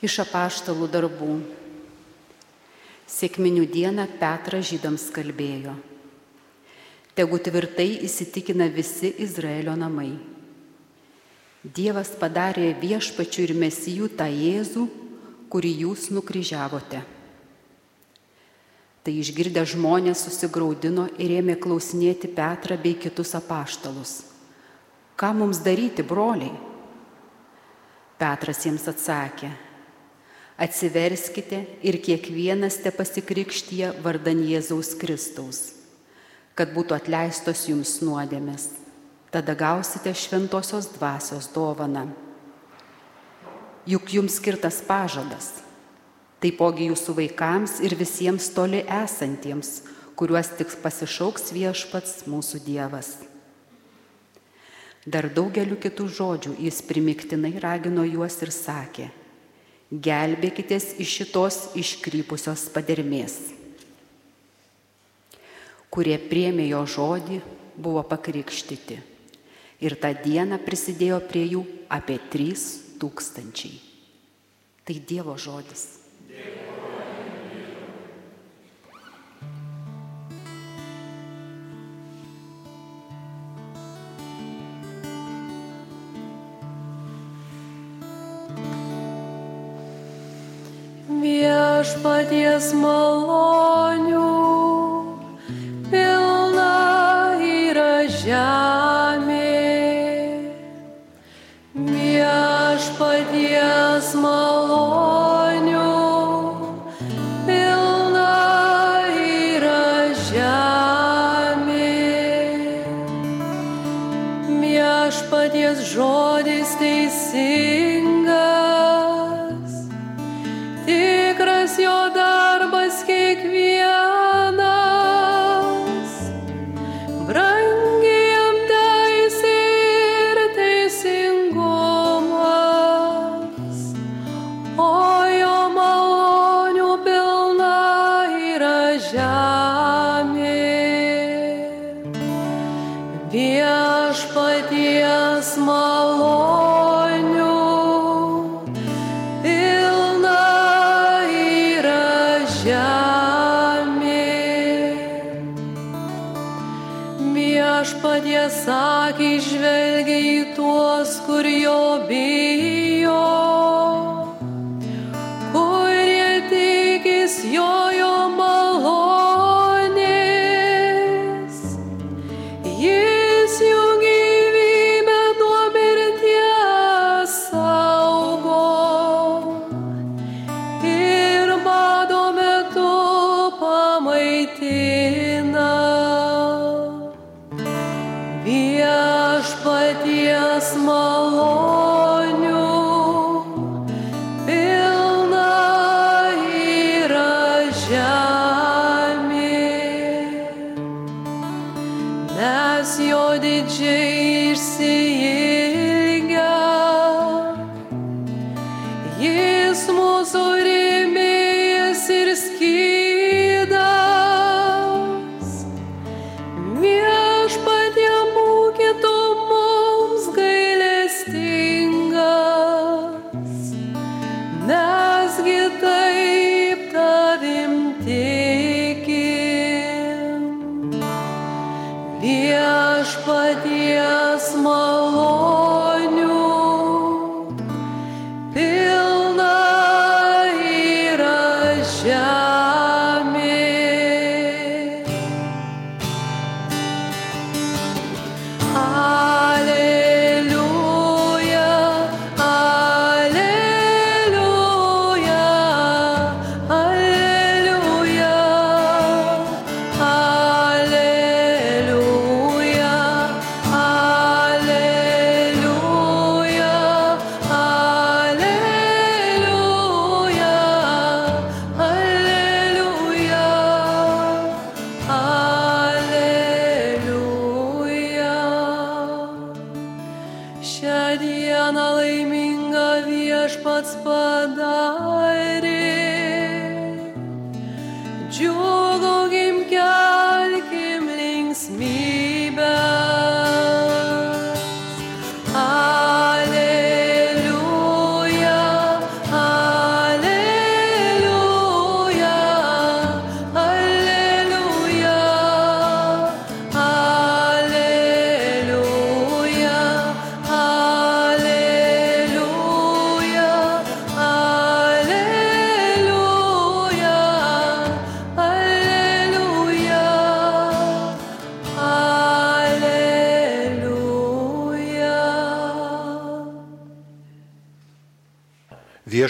Iš apaštalų darbų. Sėkminių dieną Petras žydams kalbėjo. Tegu tvirtai įsitikina visi Izraelio namai. Dievas padarė viešpačių ir mesijų tą Jėzų, kurį jūs nukryžiavote. Tai išgirdę žmonės susigaudino ir ėmė klausinėti Petrą bei kitus apaštalus. Ką mums daryti, broliai? Petras jiems atsakė, atsiverskite ir kiekvienas te pasikrikštyje vardan Jėzaus Kristaus, kad būtų atleistos jums nuodėmės. Tada gausite šventosios dvasios dovaną. Juk jums skirtas pažadas, taipogi jūsų vaikams ir visiems toli esantiems, kuriuos tik pasišauks viešpats mūsų Dievas. Dar daugeliu kitų žodžių jis primiktinai ragino juos ir sakė, gelbėkitės iš šitos iškrypusios padermės. Kurie priemė jo žodį, buvo pakrikštyti. Ir tą dieną prisidėjo prie jų apie 3 tūkstančiai. Tai Dievo žodis. Viešpaties malonių, viešpaties malonė. small.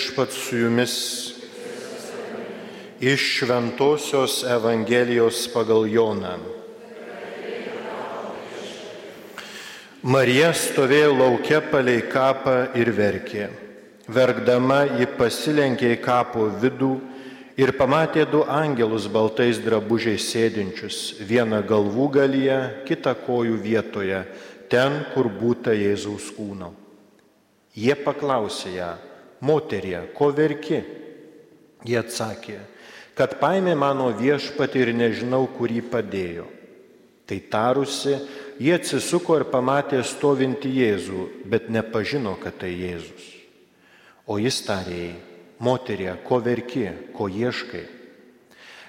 Viešpat su jumis iš Šventojios Evangelijos pagal Joną. Marija stovėjo laukia palei kapą ir verkė. Verkdama ji pasilenkė į kapo vidų ir pamatė du angelus baltais drabužiais sėdinčius, vieną galvų galyje, kitą kojų vietoje, ten, kur būta Jėzaus kūno. Jie paklausė ją, moterie, ko verki? Jie atsakė, kad paėmė mano viešpatį ir nežinau, kur jį padėjo. Tai tarusi, jie atsisuko ir pamatė stovinti Jėzų, bet nepažino, kad tai Jėzus. O jis tarė jai, moterie, ko verki, ko ieškai.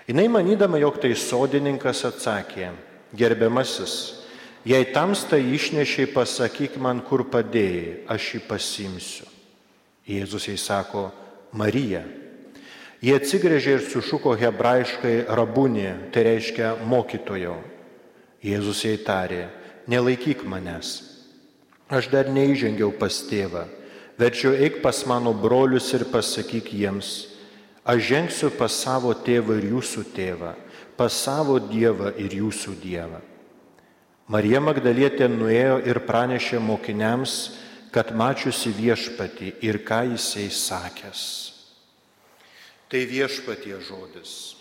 Jis manydama, jog tai sodininkas atsakė, gerbiamasis, jei tamsta išnešiai, pasakyk man, kur padėjai, aš jį pasimsiu. Jėzus jai sako, Marija. Jie atsigrėžė ir sušuko hebrajiškai rabūnė, tai reiškia mokytojo. Jėzus jai tarė, nelaikyk manęs. Aš dar neįžengiau pas tėvą, verčiau eik pas mano brolius ir pasakyk jiems, aš žengsiu pas savo tėvą ir jūsų tėvą, pas savo dievą ir jūsų dievą. Marija Magdalietė nuėjo ir pranešė mokiniams, kad mačiusi viešpatį ir ką jisai sakęs. Tai viešpatie žodis.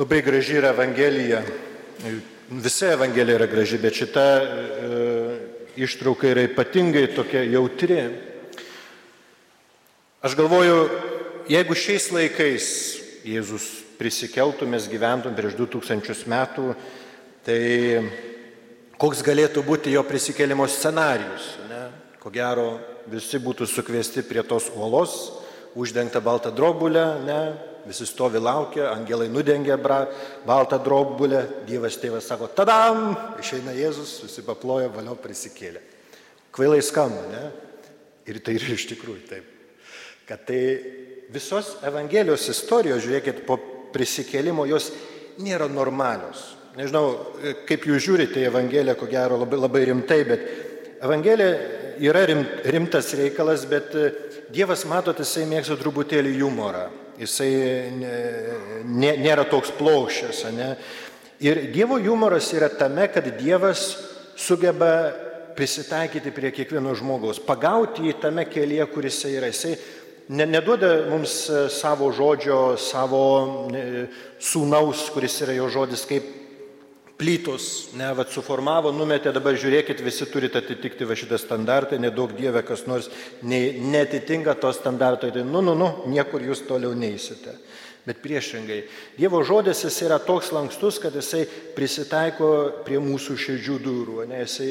Labai graži yra Evangelija. Visa Evangelija yra graži, bet šita e, ištrauka yra ypatingai tokia jautri. Aš galvoju, jeigu šiais laikais Jėzus prisikeltų, mes gyventum prieš 2000 metų, tai koks galėtų būti jo prisikėlimo scenarius. Ne? Ko gero, visi būtų sukviesti prie tos uolos, uždengta balta drobulė, ne? visi stovi laukia, angelai nudengia bra, baltą drobulę, Dievas tėvas sako, tadam, išeina Jėzus, visi paploja, valio prisikėlė. Kvailai skamba, ne? Ir tai yra iš tikrųjų taip. Kad tai visos Evangelijos istorijos, žiūrėkit, po prisikėlimo jos nėra normalios. Nežinau, kaip jūs žiūrite į Evangeliją, ko gero labai, labai rimtai, bet Evangelija yra rim, rimtas reikalas, bet e, Dievas, matot, jisai mėgsta truputėlį humorą. Jisai nė, nėra toks plaušęs, ne? Ir Dievo humoras yra tame, kad Dievas sugeba prisitaikyti prie kiekvieno žmogaus, pagauti į tame kelyje, kuris jisai yra. Jisai neduoda mums e, savo žodžio, savo e, sūnaus, kuris yra jo žodis, kaip plytos, ne, vad suformavo, numetė, dabar žiūrėkit, visi turite atitikti va šitą standartą, nedaug dievė kas nors ne, netitinka to standarto, tai nu, nu, nu, niekur jūs toliau neįsite. Bet priešingai, Dievo žodis jis yra toks lankstus, kad jisai prisitaiko prie mūsų širdžių durų, ne, jisai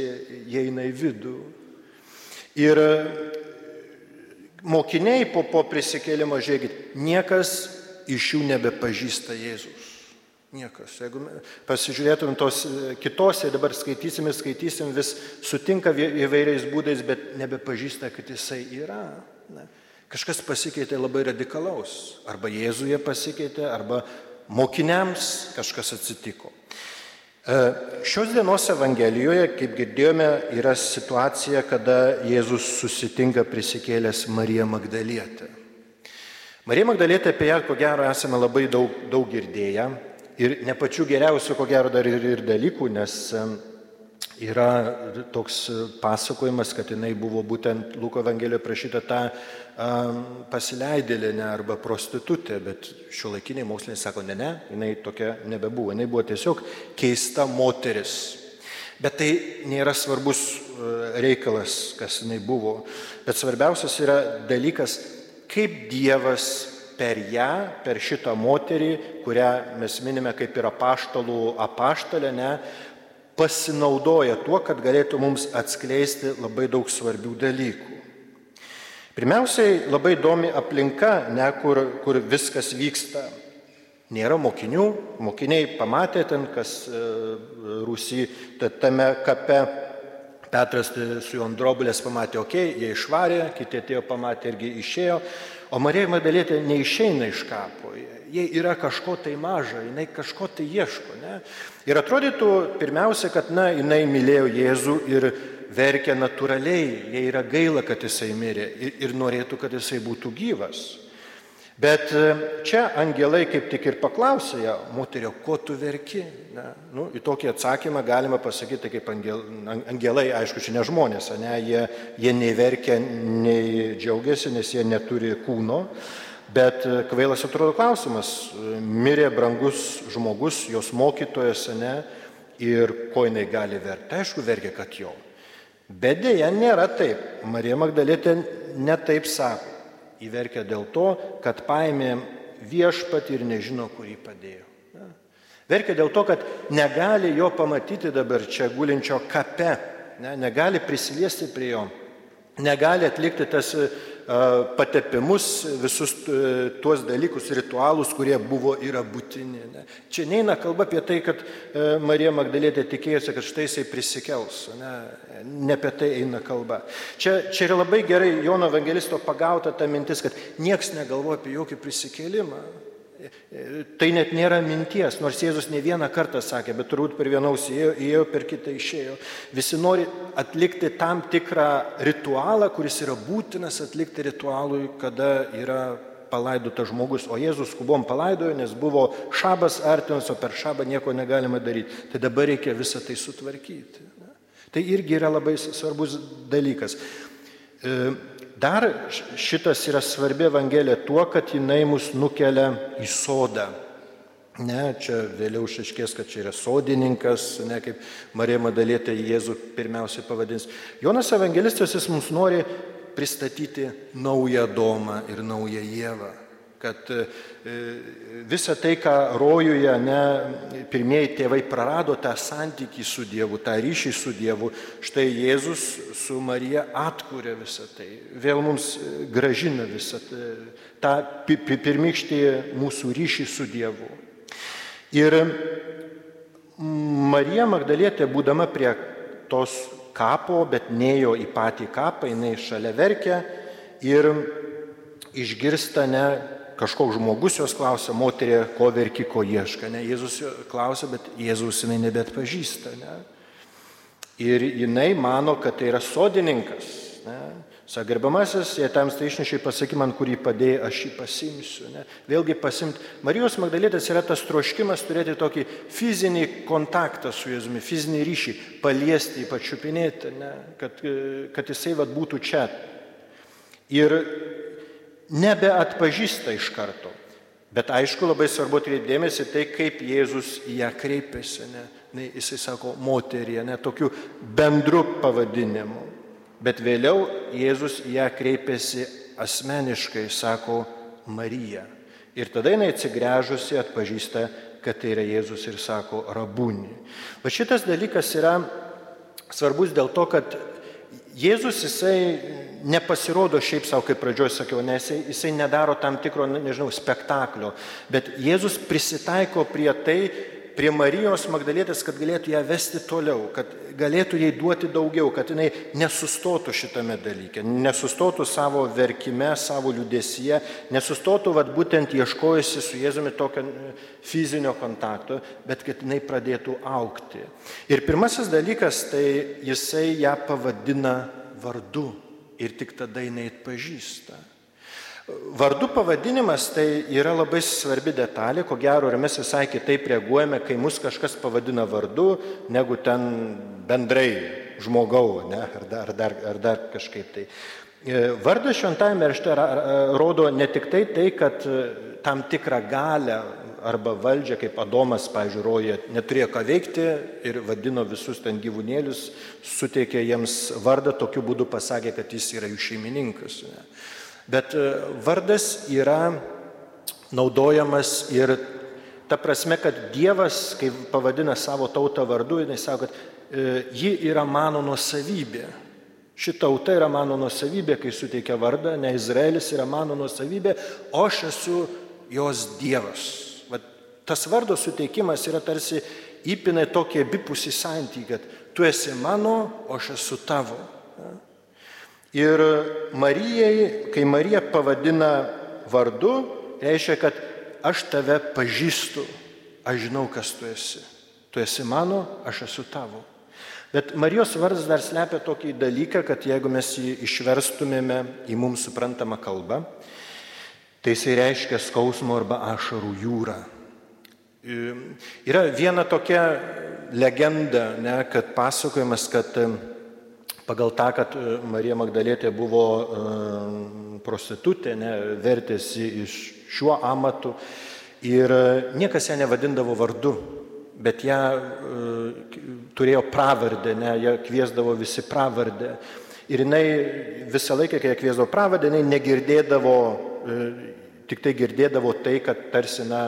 įeina į vidų. Ir mokiniai po, po prisikėlimo, žiūrėkit, niekas iš jų nebepažįsta Jėzus. Niekas. Jeigu pasižiūrėtum tos e, kitose, dabar skaitysim ir skaitysim, vis sutinka įvairiais būdais, bet nebepažįsta, kad jisai yra. Ne. Kažkas pasikeitė labai radikalaus. Arba Jėzuje pasikeitė, arba mokiniams kažkas atsitiko. E, šios dienos Evangelijoje, kaip girdėjome, yra situacija, kada Jėzus susitinka prisikėlęs Mariją Magdalietę. Marija Magdalietė apie ją, ko gero, esame labai daug, daug girdėję. Ir ne pačių geriausių, ko gero, dar ir, ir dalykų, nes yra toks pasakojimas, kad jinai buvo būtent Luko Evangelijoje prašyta tą um, pasileidėlę arba prostitutę, bet šio laikiniai mokslininkai sako, ne, ne, jinai tokia nebebuvo, jinai buvo tiesiog keista moteris. Bet tai nėra svarbus reikalas, kas jinai buvo. Bet svarbiausias yra dalykas, kaip Dievas per ją, per šitą moterį, kurią mes minime kaip ir apaštalų apaštalę, ne, pasinaudoja tuo, kad galėtų mums atskleisti labai daug svarbių dalykų. Pirmiausiai labai įdomi aplinka, ne, kur, kur viskas vyksta. Nėra mokinių, mokiniai pamatė ten, kas e, Rusy tame kape Petras su Jondrobulės pamatė, okei, okay, jie išvarė, kiti atėjo pamatė irgi išėjo, o Marija Madalėtė neišeina iš kapo, jie yra kažko tai maža, jinai kažko tai ieško. Ne? Ir atrodytų pirmiausia, kad, na, jinai mylėjo Jėzų ir verkia natūraliai, jie yra gaila, kad jisai mirė ir, ir norėtų, kad jisai būtų gyvas. Bet e, čia angelai kaip tik ir klausė ją, moterio, ko tu verki? Ne? Nu, į tokį atsakymą galima pasakyti kaip angel, angelai, aišku, čia ne žmonės, ne? Jie, jie nei verkia, nei džiaugiasi, nes jie neturi kūno. Bet e, kvailas atrodo klausimas, mirė brangus žmogus, jos mokytojas, ne? Ir ko jinai gali verkti? Aišku, verkia, kad jo. Bet dėja nėra taip. Marija Magdalėtė netaip sako įverkia dėl to, kad paėmė viešpat ir nežino, kur jį padėjo. Verkia dėl to, kad negali jo pamatyti dabar čia gulinčio kape, ne, negali prisiliesti prie jo, negali atlikti tas patepimus, visus e, tuos dalykus, ritualus, kurie buvo yra būtini. Ne. Čia neina kalba apie tai, kad e, Marija Magdalėtė tikėjosi, kad štai jisai prisikels. Ne, ne apie tai eina kalba. Čia, čia yra labai gerai Jono Evangelisto pagauta ta mintis, kad nieks negalvoja apie jokį prisikėlimą. Tai net nėra minties, nors Jėzus ne vieną kartą sakė, bet turbūt per vieną įėjo, įėjo, per kitą išėjo. Visi nori atlikti tam tikrą ritualą, kuris yra būtinas atlikti ritualui, kada yra palaidotas žmogus, o Jėzus skubom palaidojo, nes buvo šabas artimas, o per šabą nieko negalima daryti. Tai dabar reikia visą tai sutvarkyti. Tai irgi yra labai svarbus dalykas. Dar šitas yra svarbi Evangelija tuo, kad jinai mus nukelia į sodą. Ne, čia vėliau išaiškės, kad čia yra sodininkas, ne kaip Marija Madalėtė Jėzų pirmiausiai pavadins. Jonas Evangelistas jis mums nori pristatyti naują domą ir naują Jėvą kad e, visa tai, ką rojuje, ne, pirmieji tėvai prarado tą santykį su Dievu, tą ryšį su Dievu, štai Jėzus su Marija atkūrė visą tai, vėl mums gražina visą tą pirmykštį mūsų ryšį su Dievu. Ir Marija Magdalietė, būdama prie tos kapo, bet nejo į patį kapą, jinai šalia verkia ir išgirsta ne kažkoks žmogus jos klausia, moterė, ko verki, ko ieška. Ne? Jėzus klausia, bet Jėzus jinai nebet pažįsta. Ne? Ir jinai mano, kad tai yra sodininkas. Ne? Sagarbiamasis, jei tam tai išnešiai pasaky man, kurį padėjai, aš jį pasimsiu. Ne? Vėlgi pasimti. Marijos Magdalėtas yra tas troškimas turėti tokį fizinį kontaktą su Jėzumi, fizinį ryšį, paliesti, pačiupinėti, ne? kad, kad jisai vad būtų čia. Ir nebeatpažįsta iš karto. Bet aišku, labai svarbu atkreipdėmėsi tai, kaip Jėzus į ją kreipiasi. Ne? Ne, jisai sako moterį, ne tokiu bendru pavadinimu. Bet vėliau Jėzus į ją kreipiasi asmeniškai, sako Marija. Ir tada jinai atsigręžusi atpažįsta, kad tai yra Jėzus ir sako rabūnį. Va šitas dalykas yra svarbus dėl to, kad Jėzus jisai nepasirodo šiaip savo, kaip pradžioje sakiau, nes jisai, jisai nedaro tam tikro, nežinau, spektaklio, bet Jėzus prisitaiko prie tai, prie Marijos Magdalėtės, kad galėtų ją vesti toliau, kad galėtų jai duoti daugiau, kad jinai nesustotų šitame dalyke, nesustotų savo verkime, savo liudesyje, nesustotų vat, būtent ieškojusi su Jėzumi tokio fizinio kontakto, bet kad jinai pradėtų aukti. Ir pirmasis dalykas, tai jisai ją pavadina vardu ir tik tada jinai atpažįsta. Vardų pavadinimas tai yra labai svarbi detalė, ko gero ir mes visai kitaip reaguojame, kai mus kažkas pavadina vardu, negu ten bendrai žmogau, ne, ar, dar, ar, dar, ar dar kažkaip tai. E, vardas šventajame rašte rodo ne tik tai, tai, kad e, tam tikrą galę arba valdžią, kaip Adomas, pavyzdžiui, roja, neturėjo ką veikti ir vadino visus ten gyvūnėlius, suteikė jiems vardą, tokiu būdu pasakė, kad jis yra jų šeimininkas. Bet e, vardas yra naudojamas ir ta prasme, kad Dievas, kai pavadina savo tautą vardu, jis sako, kad e, ji yra mano nuosavybė. Ši tauta yra mano nuosavybė, kai suteikia vardą, ne Izraelis yra mano nuosavybė, o aš esu jos Dievas tas vardo suteikimas yra tarsi įpina tokį abipusį santykį, kad tu esi mano, o aš esu tavo. Ir Marijai, kai Marija pavadina vardu, reiškia, kad aš tave pažįstu, aš žinau, kas tu esi. Tu esi mano, aš esu tavo. Bet Marijos vardas dar slepia tokį dalyką, kad jeigu mes jį išverstumėme į mums suprantamą kalbą, tai jisai reiškia skausmo arba ašarų jūrą. Yra viena tokia legenda, ne, kad pasakojimas, kad pagal tą, kad Marija Magdalėtė buvo prostitutė, ne, vertėsi iš šiuo amatu ir niekas ją nevadindavo vardu bet ją e, turėjo pravardę, ne, ją kviesdavo visi pravardę. Ir jinai visą laiką, kai ją kviesdavo pravardę, jinai negirdėdavo, e, tik tai girdėdavo tai, kad tarsi, na,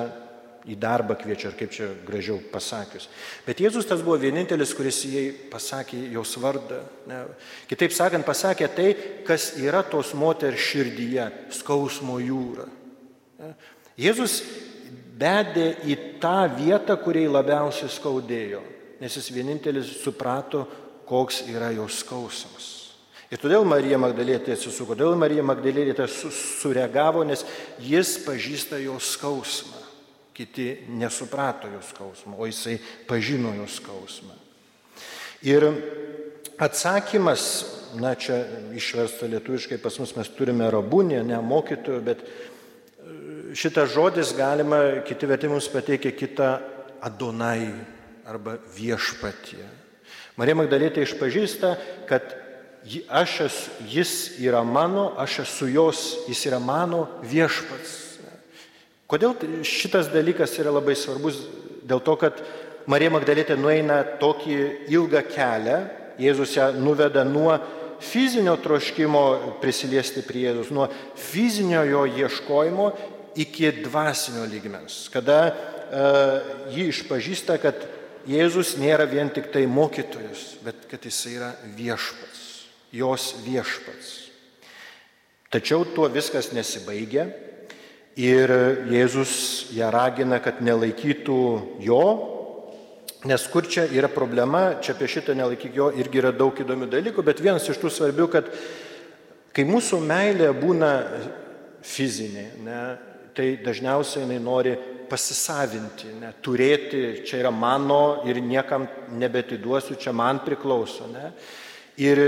į darbą kviečia, ar kaip čia gražiau pasakius. Bet Jėzus tas buvo vienintelis, kuris jai pasakė jos vardą. Ne. Kitaip sakant, pasakė tai, kas yra tos moters širdyje - skausmo jūra. Ne. Jėzus bedė į tą vietą, kuriai labiausiai skaudėjo, nes jis vienintelis suprato, koks yra jos skausmas. Ir todėl Marija Magdalėtė atsisuko, todėl Marija Magdalėtė sureagavo, nes jis pažįsta jos skausmą. Kiti nesuprato jos skausmą, o jisai pažino jos skausmą. Ir atsakymas, na čia išversta lietuviškai, pas mus mes turime rabūnį, ne mokytojų, bet šitas žodis galima, kiti vertimus pateikia kitą Adonai arba viešpatie. Marija Magdalėtė išpažįsta, kad aš esu, jis yra mano, aš esu jos, jis yra mano viešpats. Kodėl šitas dalykas yra labai svarbus? Dėl to, kad Marija Magdalėtė nueina tokį ilgą kelią, Jėzus ją nuveda nuo fizinio troškimo prisiliesti prie Jėzus, nuo fizinio jo ieškojimo iki dvasinio lygmens, kada uh, ji išpažįsta, kad Jėzus nėra vien tik tai mokytojas, bet kad jis yra viešpats, jos viešpats. Tačiau tuo viskas nesibaigia ir Jėzus ją ragina, kad nelaikytų jo, nes kur čia yra problema, čia apie šitą nelaikyk jo irgi yra daug įdomių dalykų, bet vienas iš tų svarbių, kad kai mūsų meilė būna fizinė, ne, tai dažniausiai jinai nori pasisavinti, ne, turėti, čia yra mano ir niekam nebetiduosiu, čia man priklauso. Ne. Ir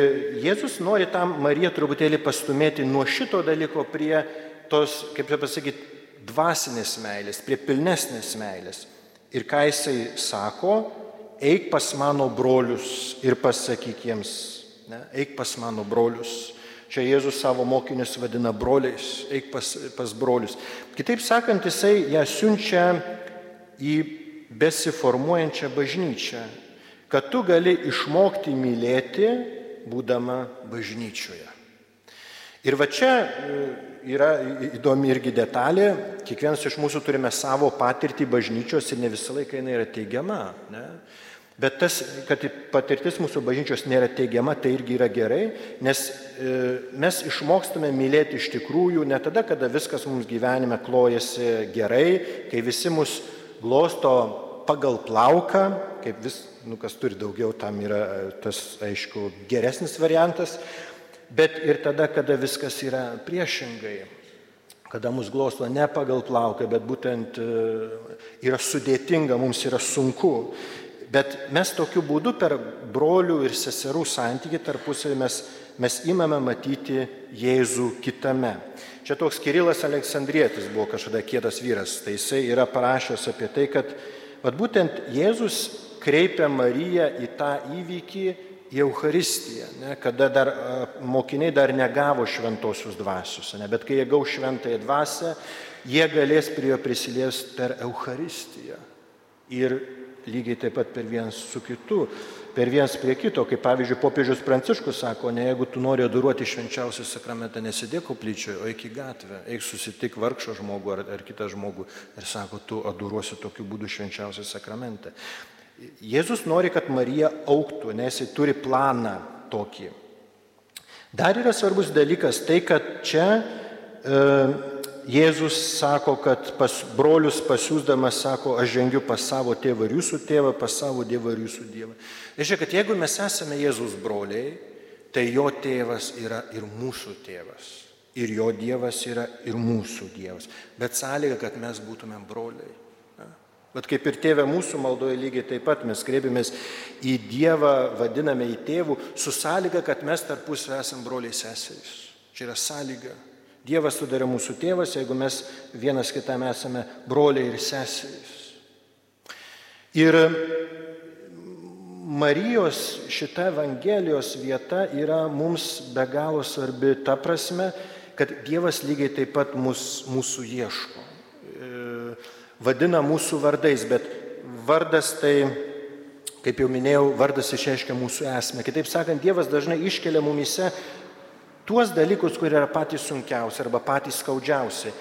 Jėzus nori tam Mariją truputėlį pastumėti nuo šito dalyko prie tos, kaip čia pasakyti, dvasinės meilės, prie pilnesnės meilės. Ir ką jisai sako, eik pas mano brolius ir pasakyk jiems, ne, eik pas mano brolius Čia Jėzus savo mokinius vadina broliais, eik pas, pas brolius. Kitaip sakant, jisai ją siunčia į besiformuojančią bažnyčią, kad tu gali išmokti mylėti, būdama bažnyčioje. Ir va čia yra įdomi irgi detalė, kiekvienas iš mūsų turime savo patirtį bažnyčios ir ne visą laiką jinai yra teigiama. Ne? Bet tas, kad patirtis mūsų bažnyčios nėra teigiama, tai irgi yra gerai, nes e, mes išmokstame mylėti iš tikrųjų ne tada, kada viskas mums gyvenime klojasi gerai, kai visi mus glosto pagal plauką, kaip vis, nu kas turi daugiau, tam yra e, tas, aišku, geresnis variantas, bet ir tada, kada viskas yra priešingai kada mus glosto ne pagal plauką, bet būtent e, yra sudėtinga, mums yra sunku. Bet mes tokiu būdu per brolių ir seserų santykį tarpusavį mes, mes imame matyti Jėzų kitame. Čia toks Kirilas Aleksandrietis buvo kažkada kietas vyras, tai jisai yra parašęs apie tai, kad vat, būtent Jėzus kreipia Mariją į tą įvykį, į Euharistiją, ne, kada dar mokiniai dar negavo šventosios dvasios, ne, bet kai jie gaus šventąją dvasę, jie galės prie jo prisiliesti per Euharistiją. Ir lygiai taip pat per vienas su kitu, per vienas prie kito, kaip pavyzdžiui, popiežius Pranciškus sako, ne jeigu tu nori adoruoti švenčiausią sakramentą, nesidėk koplyčioje, o eik į gatvę, eik susitik vargšą žmogų ar, ar kitą žmogų ir sako, tu adoruosi tokiu būdu švenčiausią sakramentą. Jėzus nori, kad Marija auktų, nes jis turi planą tokį. Dar yra svarbus dalykas tai, kad čia e, Jėzus sako, kad pas brolius pasiūsdamas sako, aš žengiu pas savo tėvą ir jūsų tėvą, pas savo dievą ir jūsų dievą. Reiškia, kad jeigu mes esame Jėzus broliai, tai jo tėvas yra ir mūsų tėvas. Ir jo dievas yra ir mūsų dievas. Bet sąlyga, kad mes būtumėm broliai. Bet kaip ir tėvė mūsų maldoje lygiai taip pat mes kreipiamės į Dievą, vadiname į tėvų, su sąlyga, kad mes tarpusavį esame broliai seserys. Čia yra sąlyga. Dievas sudarė mūsų tėvas, jeigu mes vienas kitam esame broliai ir seserys. Ir Marijos šita Evangelijos vieta yra mums be galo svarbi ta prasme, kad Dievas lygiai taip pat mus, mūsų ieško vadina mūsų vardais, bet vardas tai, kaip jau minėjau, vardas išreiškia mūsų esmę. Kitaip sakant, Dievas dažnai iškelia mumise tuos dalykus, kurie yra patys sunkiausi arba patys skaudžiausi.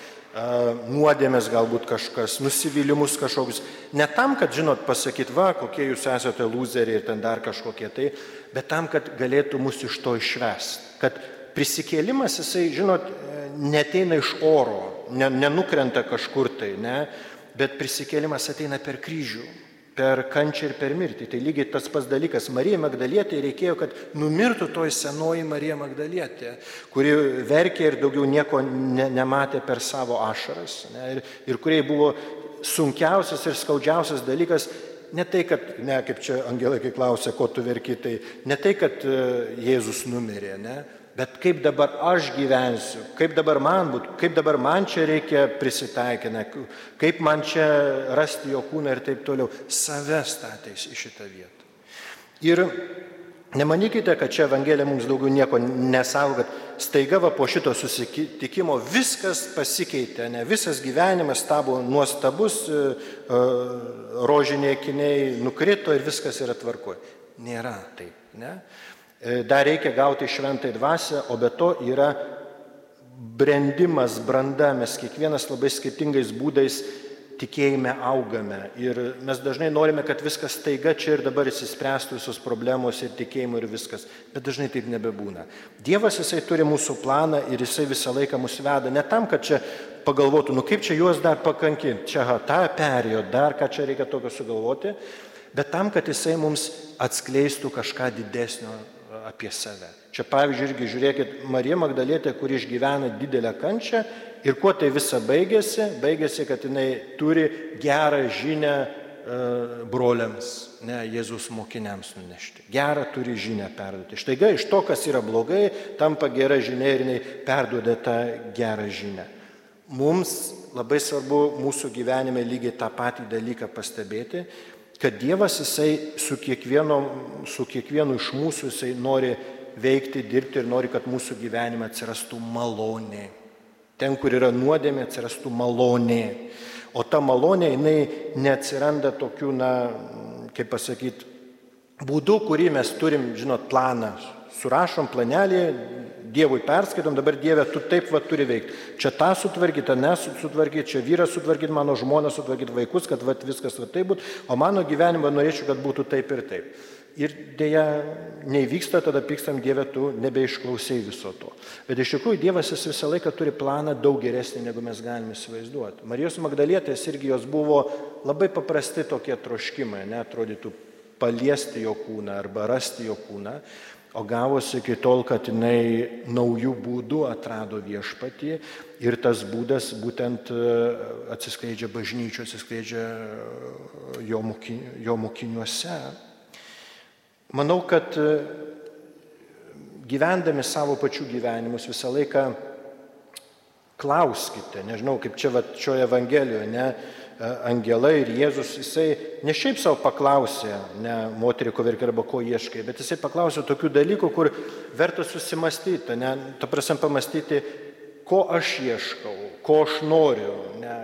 Nuodėmės galbūt kažkas, nusivylimus kažkokius. Ne tam, kad, žinot, pasakyt, va, kokie jūs esate loseriai ir ten dar kažkokie tai, bet tam, kad galėtų mus iš to išvesti. Kad prisikėlimas, jisai, žinot, neteina iš oro, nenukrenta kažkur tai, ne, bet prisikėlimas ateina per kryžių, per kančią ir per mirtį. Tai lygiai tas pats dalykas. Marija Magdalietė reikėjo, kad numirtų toji senoji Marija Magdalietė, kuri verkė ir daugiau nieko ne, nematė per savo ašaras. Ne, ir, ir kuriai buvo sunkiausias ir skaudžiausias dalykas ne tai, kad, ne, kaip čia angelai, kai klausė, ko tu verki, tai ne tai, kad e, Jėzus numirė, ne, bet kaip dabar aš gyvensiu, kaip dabar man būtų, kaip dabar man čia reikia prisitaikyti, kaip man čia rasti jo kūną ir taip toliau. Save statės į šitą vietą. Ir nemanykite, kad čia Evangelija mums daugiau nieko nesavo, kad staiga va po šito susitikimo viskas pasikeitė, ne visas gyvenimas tavo nuostabus, e, e, rožiniai kiniai nukrito ir viskas yra tvarkoje. Nėra taip, ne? E, dar reikia gauti šventai dvasę, o be to yra brendimas, branda, mes kiekvienas labai skirtingais būdais tikėjime augame. Ir mes dažnai norime, kad viskas taiga čia ir dabar įsispręstų visos problemos ir tikėjimo ir viskas. Bet dažnai taip nebebūna. Dievas jisai turi mūsų planą ir jisai visą laiką mus veda. Ne tam, kad čia pagalvotų, nu kaip čia juos dar pakankinti, čia ha, tą perėjo, dar ką čia reikia tokio sugalvoti, bet tam, kad jisai mums atskleistų kažką didesnio apie save. Čia pavyzdžiui irgi žiūrėkit, Marija Magdalėtė, kuri išgyvena didelę kančią ir kuo tai visa baigėsi? Baigėsi, kad jinai turi gerą žinę e, broliams, ne Jėzus mokiniams nunešti. Gerą turi žinę perduoti. Štaiga iš to, kas yra blogai, tampa gera žinia ir jinai perduoda tą gerą žinę. Mums labai svarbu mūsų gyvenime lygiai tą patį dalyką pastebėti, kad Dievas jisai su, su kiekvienu iš mūsų jisai nori veikti, dirbti ir nori, kad mūsų gyvenime atsirastų malonė. Ten, kur yra nuodėmė, atsirastų malonė. O ta malonė, jinai neatsiranda tokių, na, kaip pasakyti, būdų, kurį mes turim, žinot, planą. Surašom planelį, Dievui perskaitom, dabar Dieve, tu taip va turi veikti. Čia tą sutvarkyti, tą nesutvarkyti, čia vyrą sutvarkyti, mano žmoną sutvarkyti, vaikus, kad va, viskas va taip būtų, o mano gyvenimą norėčiau, kad būtų taip ir taip. Ir dėja, neįvyksta, tada pykstam Dieve, tu nebeišklausai viso to. Bet iš tikrųjų Dievas jis visą laiką turi planą daug geresnį, negu mes galime įsivaizduoti. Marijos Magdalietės irgi jos buvo labai paprasti tokie troškimai, netrodytų paliesti jo kūną arba rasti jo kūną. O gavosi iki tol, kad jinai naujų būdų atrado viešpatį ir tas būdas būtent e, atsiskleidžia bažnyčio, atsiskleidžia e, jo, moki, jo mokiniuose. Manau, kad e, gyvendami savo pačių gyvenimus visą laiką klauskite, nežinau, kaip čia va, šioje Evangelijoje, ne, angelai ir Jėzus, jisai ne šiaip savo paklausė, ne moterį, ko verkia arba ko ieškai, bet jisai paklausė tokių dalykų, kur verta susimastyti, ne, ta prasme pamastyti, ko aš ieškau, ko aš noriu, ne,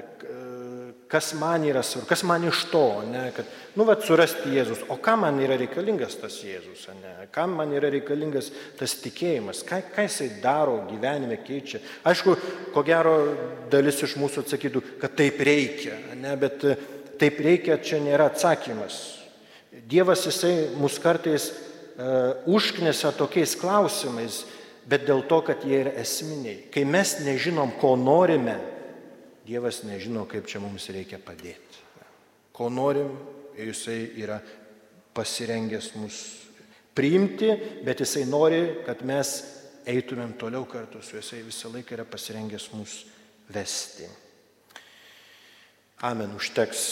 kas man yra svarbu, kas man iš to, ne, kad, nu, vad, surasti Jėzus, o kam man yra reikalingas tas Jėzus, ne, kam man yra reikalingas tas tikėjimas, ką, ką jisai daro gyvenime keičia. Aišku, ko gero dalis iš mūsų atsakytų, kad taip reikia, ne, bet taip reikia čia nėra atsakymas. Dievas jisai mus kartais uh, užknėsia tokiais klausimais, bet dėl to, kad jie yra esminiai. Kai mes nežinom, ko norime, Dievas nežino, kaip čia mums reikia padėti. Ko norim, jisai yra pasirengęs mus priimti, bet jisai nori, kad mes eitumėm toliau kartu su jisai visą laiką yra pasirengęs mus vesti. Amen, užteks